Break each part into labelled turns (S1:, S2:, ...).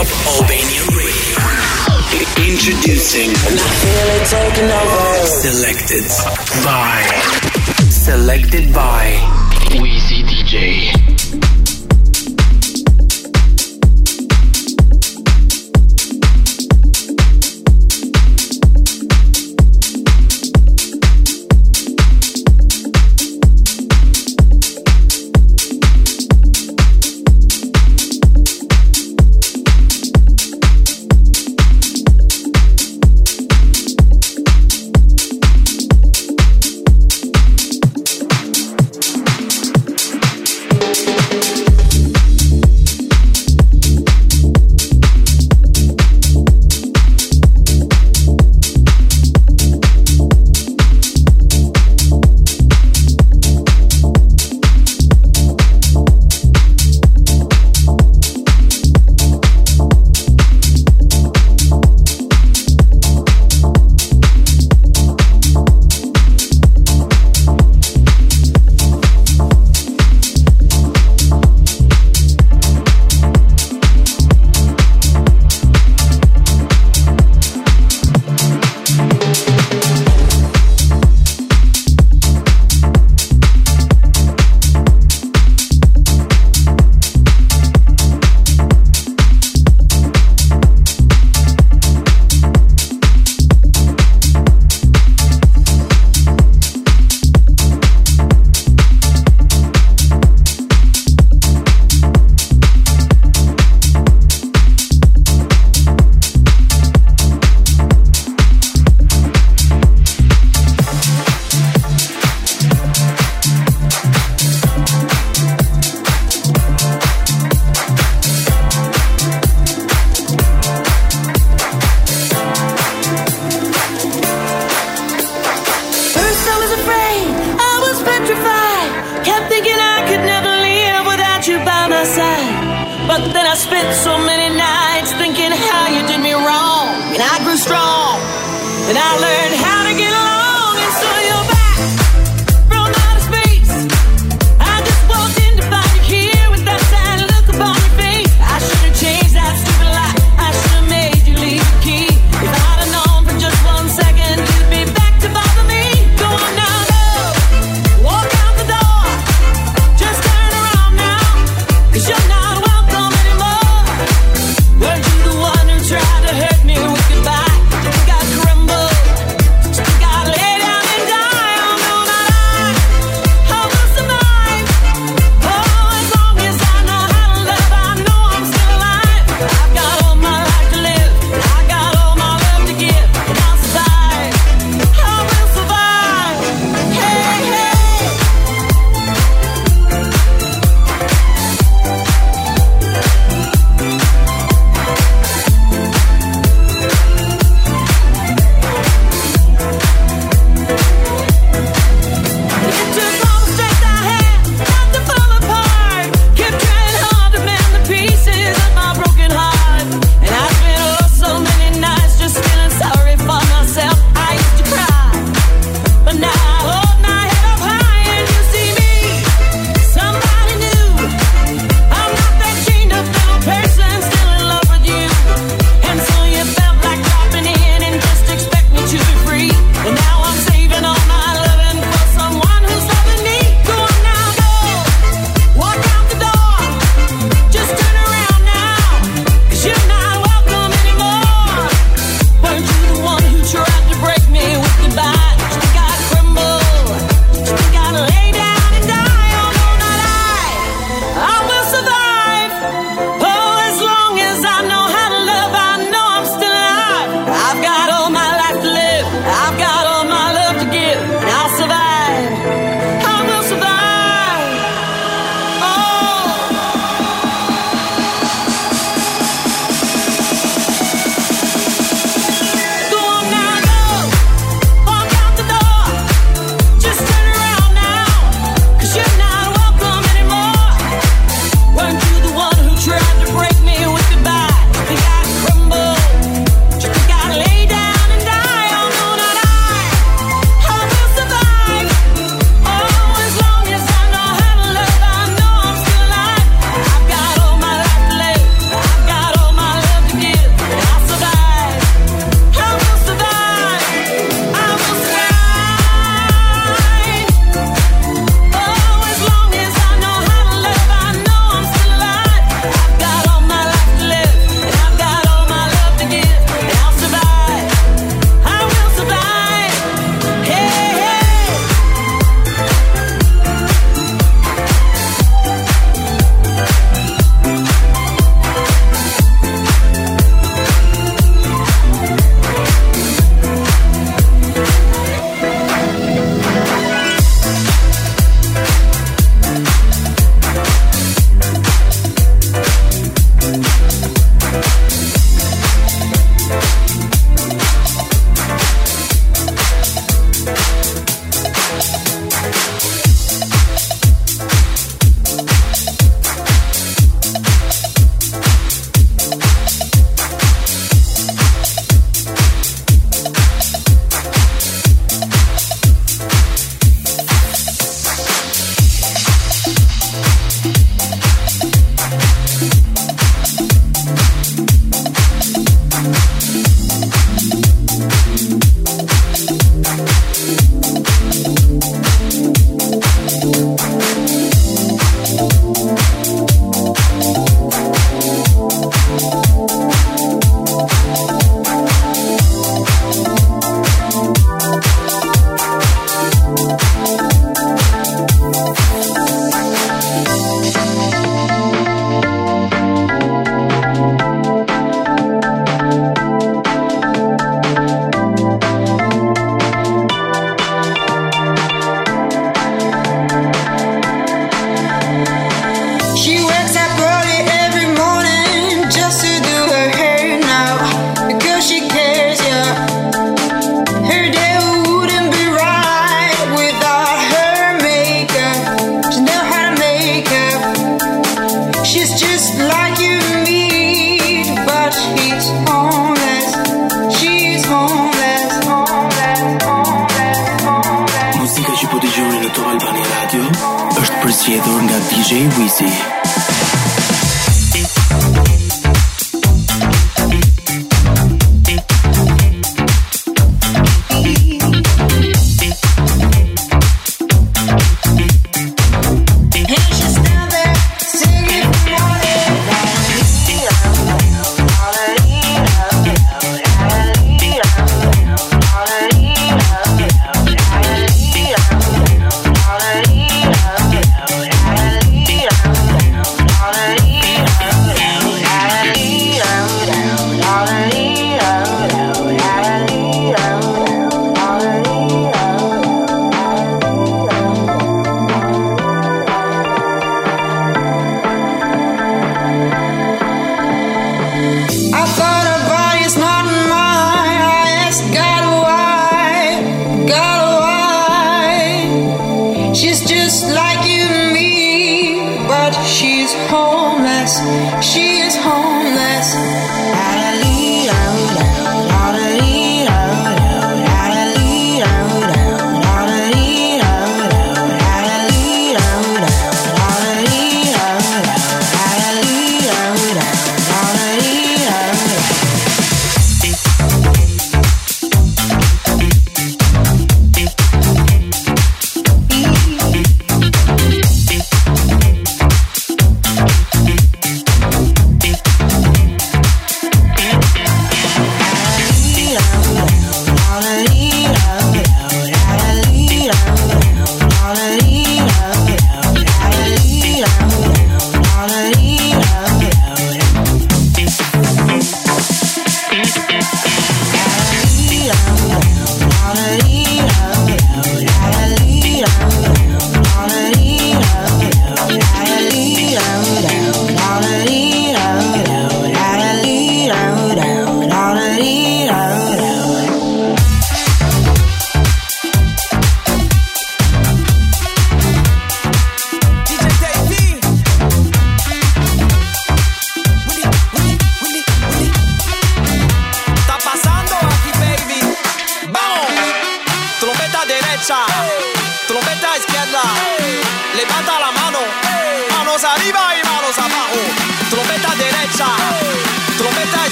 S1: Rob Radio. Introducing.
S2: And I feel it taking over. Selected by. Selected by. Wizii DJ.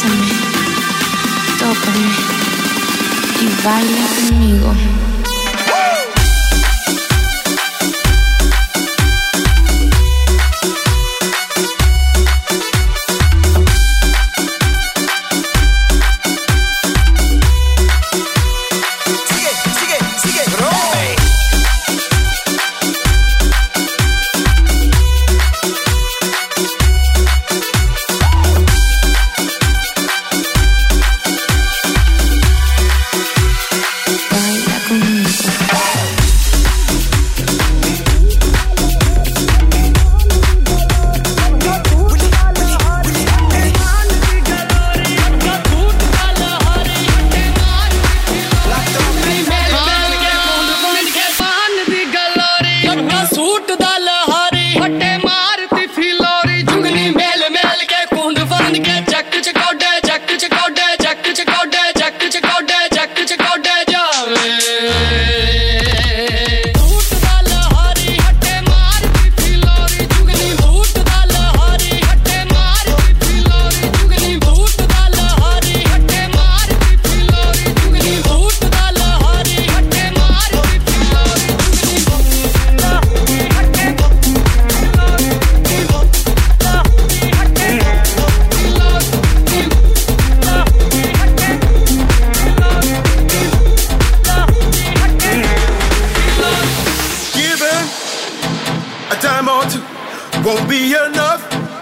S2: Bésame,
S3: tócame y baila
S4: conmigo.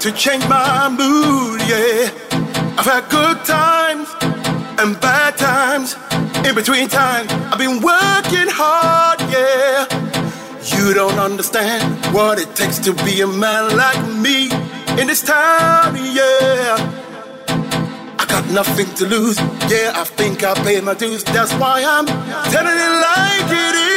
S5: To change my mood, yeah. I've had good times and bad times. In between times, I've been working hard, yeah. You don't understand what it takes to be a man like me in this town, yeah. I got nothing to lose, yeah. I think I paid my dues. That's why I'm telling it like it is,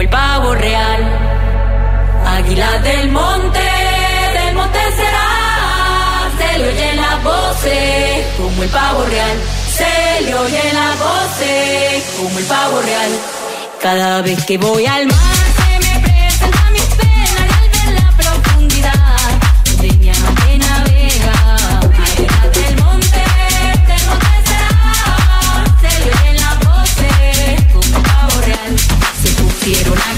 S6: el pavo real. Águila del monte, del monte será, se le oyen las voces como el pavo real. Se le oyen las voces como el pavo real. Cada vez que voy al mar.
S7: quiero la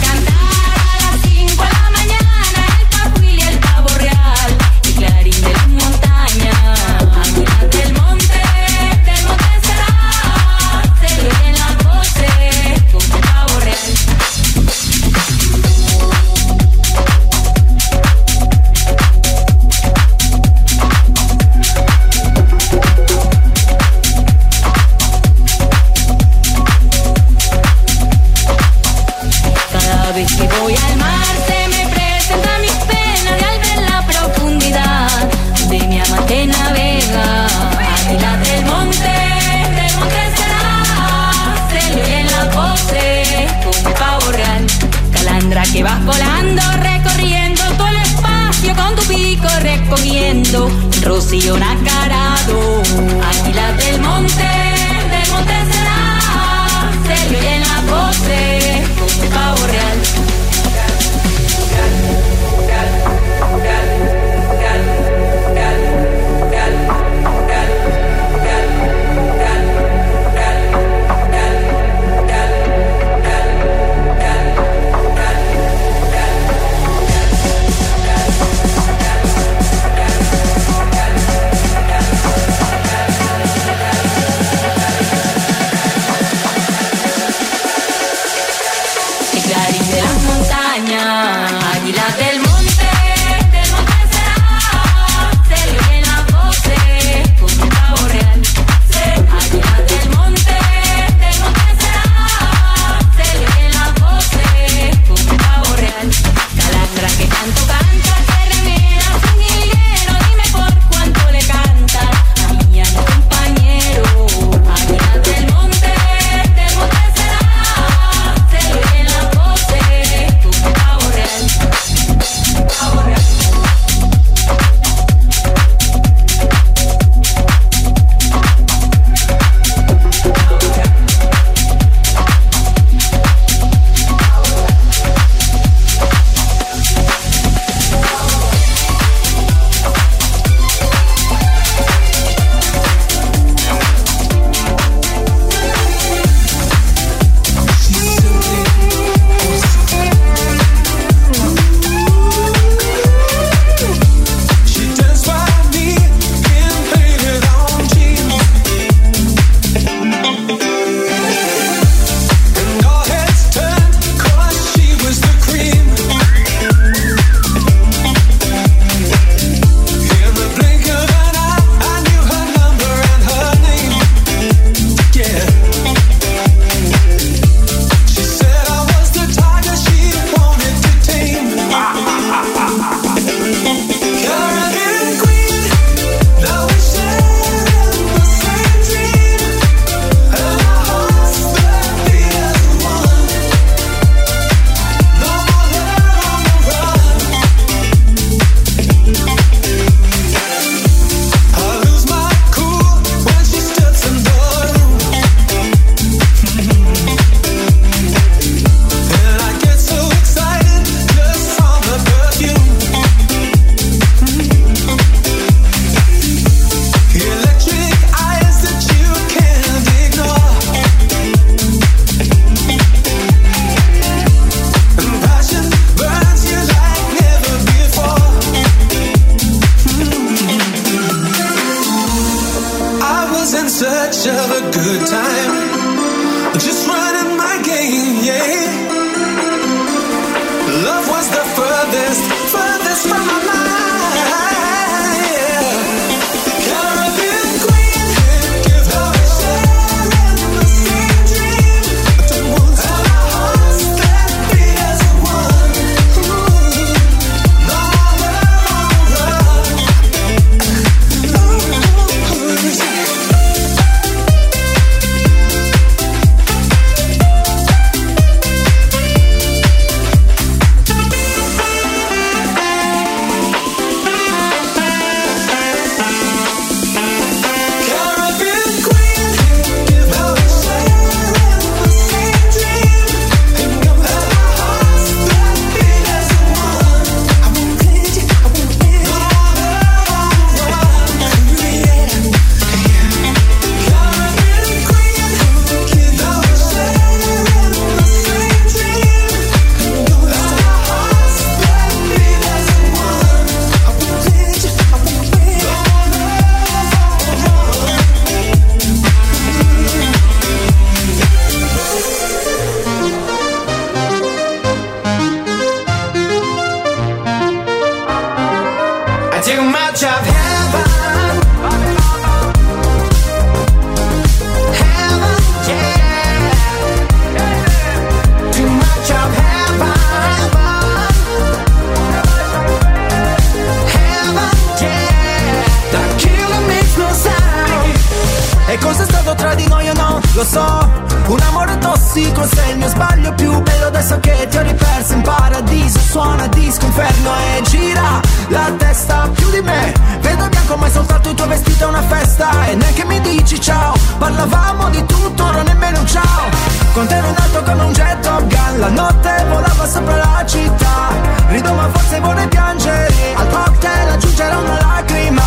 S4: la testa più di me. Vedo bianco ma è soltanto il tuo vestito è una festa. E neanche mi dici ciao. Parlavamo di tutto, ora nemmeno un ciao. Con te ero in alto come un jet Top Gun. La notte volava sopra la città. Rido ma forse vorrei piangere. Al cocktail aggiungerò una lacrima.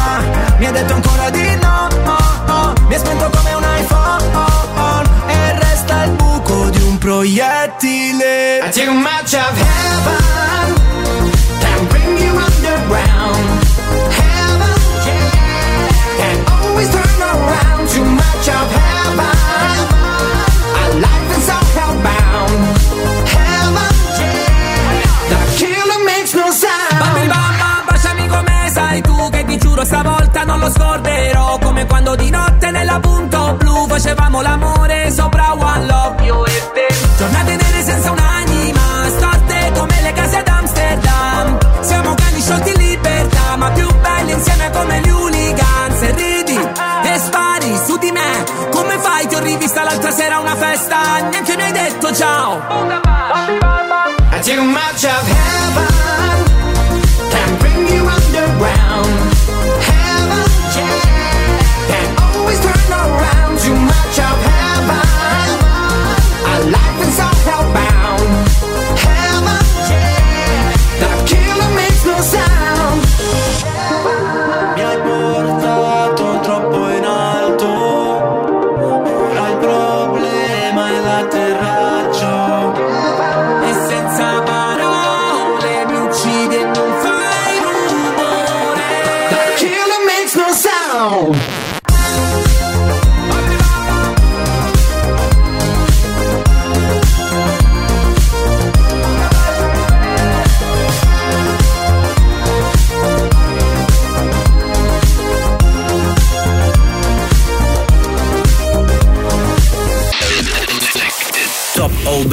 S4: Mi ha detto ancora di no oh, oh. Mi ha spento come un iPhone. E resta il buco di un proiettile. I around Too much of heaven
S8: Giornate nere senza un'anima Storte come le case ad Amsterdam Sciolti in libertà Ma più belli insieme come gli hooligans E ridi e spari su di me Come fai? Ti ho rivista l'altra sera a una festa Neanche mi hai detto ciao.
S4: I too much of heaven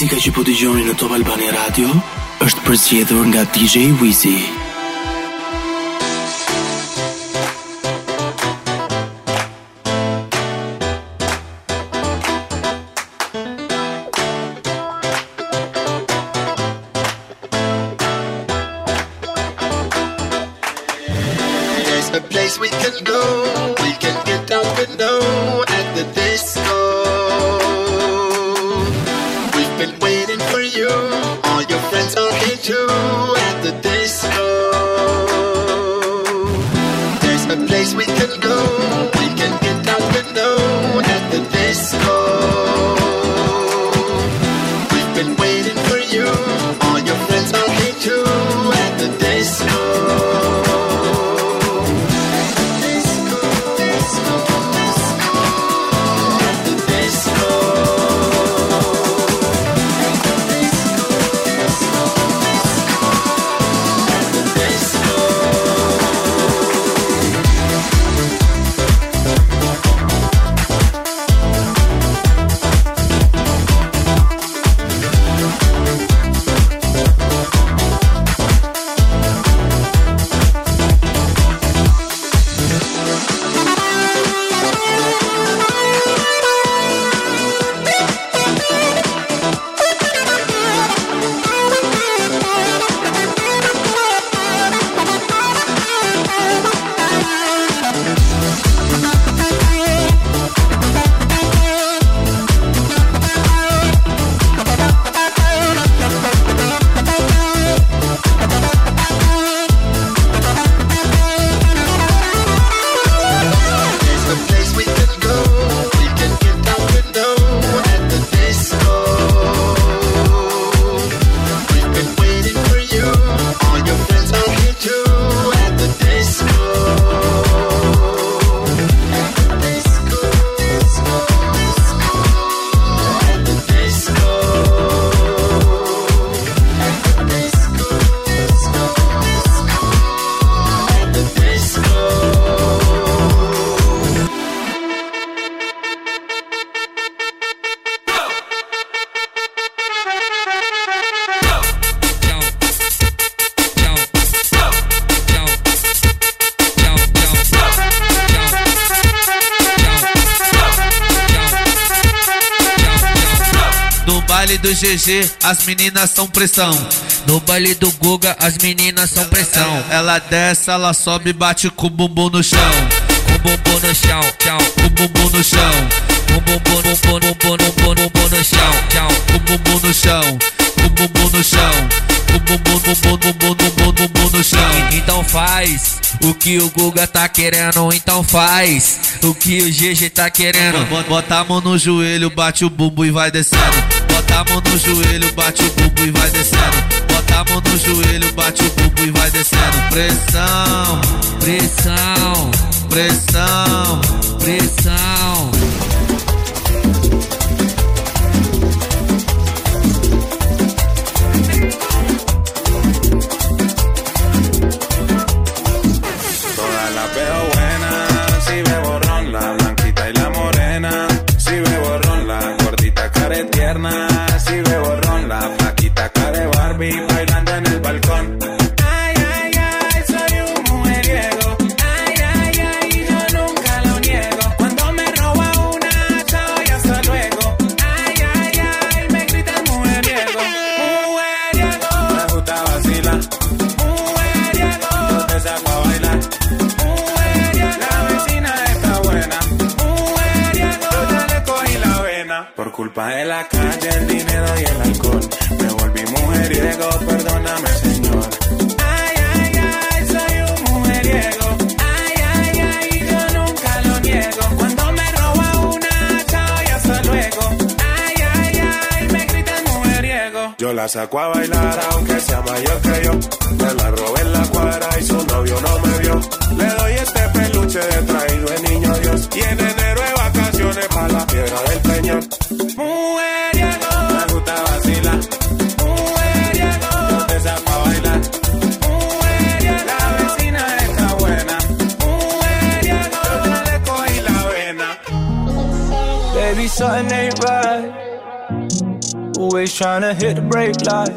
S9: Muzika që po dëgjoni në Top Albani Radio është
S1: përzgjedhur nga DJ Wizi.
S10: GG, as meninas são pressão. No baile do Guga, as meninas são pressão. Ela desce, ela sobe, bate com o bumbum no chão. Com o bumbum no chão, tchau, com o bumbum no chão. Com o bumbum, bumbum, bumbum, bumbum, bumbum no chão, tchau, com o bumbum no chão. Com o bumbum no chão. Bumbum, bumbum, bumbum, bumbum, bumbum no chão. Então faz o que o Guga tá querendo, então faz o que o GG tá querendo. Bota a mão no joelho, bate o bumbum e vai descendo. Bota a mão no joelho, bate o bumbum e vai descendo. Bota a mão no joelho, bate o bumbum e vai descendo. Pressão, pressão, pressão, pressão.
S11: Culpa de la calle, el dinero y el alcohol. Me volví mujeriego, perdóname, señor. Ay, ay, ay, soy un mujeriego. Ay, ay, ay, yo nunca lo niego. Cuando me roba una, chao y hasta luego. Ay, ay, ay, me gritan mujeriego. Yo la saco a bailar, aunque sea mayor que yo. Me la robé en la cuadra y su novio no me vio. Le doy este peluche de traído de niño Dios. Y en enero de vacaciones para la piedra del peñón.
S12: Something ain't right. Always trying to hit the brake light.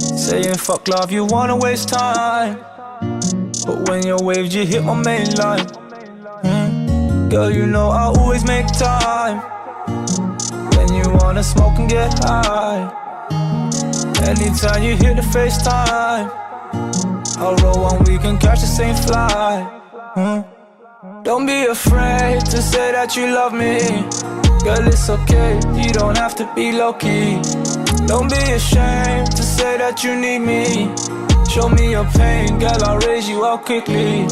S12: Saying fuck love, you wanna waste time. But when you're waved, you hit my main line. Hmm? Girl, you know I always make time. Wanna smoke and get high. Anytime you hit the FaceTime, I'll roll one, we can catch the same flight. Don't be afraid to say that you love me. Girl, it's okay, you don't have to be low key. Don't be ashamed to say that you need me. Show me your pain, girl, I'll raise you up quickly.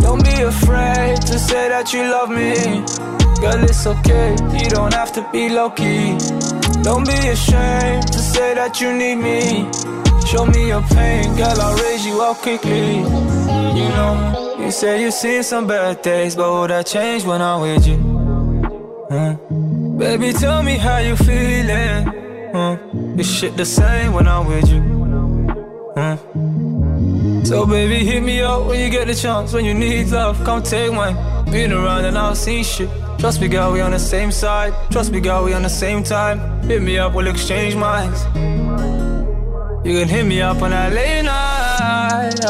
S12: Don't be afraid to say that you love me. Girl, it's okay, you don't have to be low key. Don't be ashamed to say that you need me. Show me your pain, girl, I'll raise you up quickly. You know, you say you've seen some bad days, but will that change when I'm with you? Huh? Baby, tell me how you feeling. Huh? Is shit the same when I'm with you? Huh? So baby, hit me up when you get the chance. When you need love, come take mine. Been around and I'll see shit. Trust me, girl, we on the same side. Trust me, girl, we on the same time. Hit me up, we'll exchange minds. You can hit me up on that late night.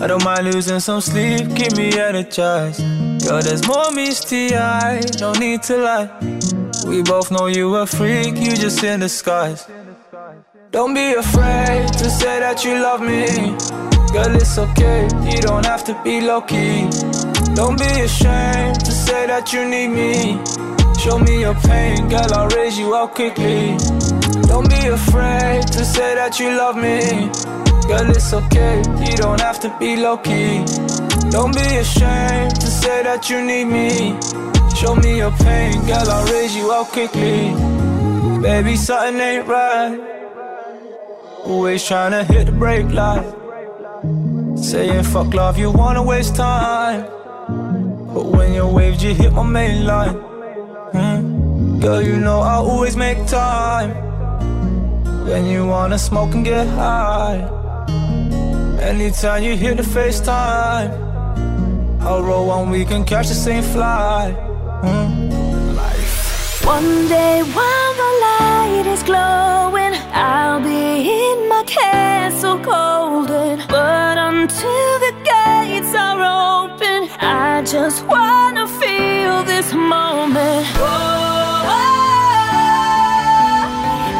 S12: I don't mind losing some sleep, keep me energized. Girl, there's more misty eye, no need to lie. We both know you a freak, you just in disguise. Don't be afraid to say that you love me. Girl, it's okay, you don't have to be low key. Don't be ashamed say that you need me. Show me your pain, girl, I'll raise you up quickly. Don't be afraid to say that you love me. Girl, it's okay, you don't have to be low key. Don't be ashamed to say that you need me. Show me your pain, girl, I'll raise you up quickly. Baby, something ain't right. Always trying to hit the brake light. Saying fuck love, you wanna waste time. But when you're waved, you hit my main line. Hmm? Girl, you know I always make time. When you wanna smoke and get high. Anytime you hit the FaceTime, I'll roll one, we can catch the same flight. Hmm?
S2: One day while the light is glowing, I'll be in my castle golden. But until the gates are open, I just wanna feel this moment. Whoa,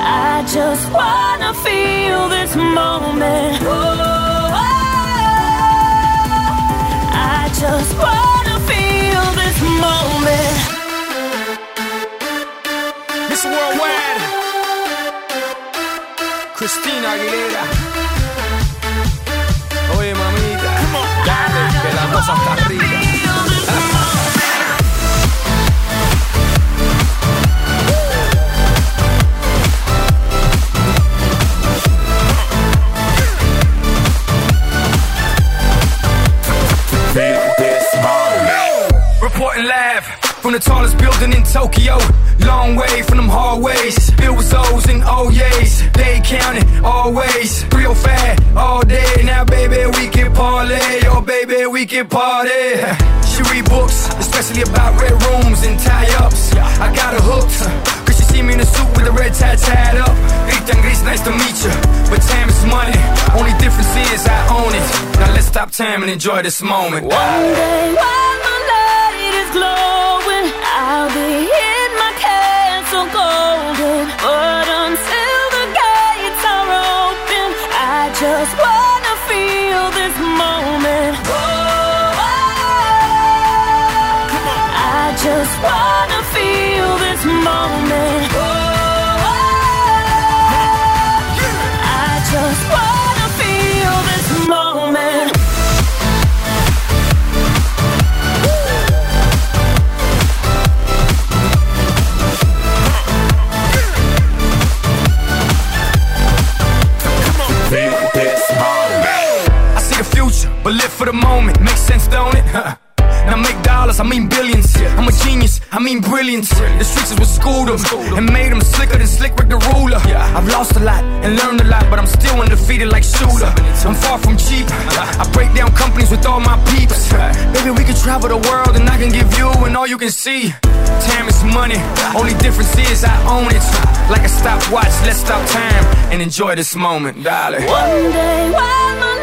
S2: I just wanna feel this moment. Whoa, I just wanna feel this moment.
S12: Mr. Worldwide, Christina Aguilera. Oye, mamita, dale, que la cosa está
S4: stop time and enjoy this moment.
S2: One day while the light is glowing, I'll be in my castle golden. But until the gates are open, I just wanna
S13: mean brilliance. The streets is what schooled them and made them slicker than Slick Rick the Ruler. Yeah. I've lost a lot and learned a lot, but I'm still undefeated like Shula. I'm far from cheap. I break down companies with all my peeps. Maybe we can travel the world and I can give you and all you can see. Time is money, only difference is I own it. Like a stopwatch, let's stop time and enjoy this moment, darling.
S2: One day while my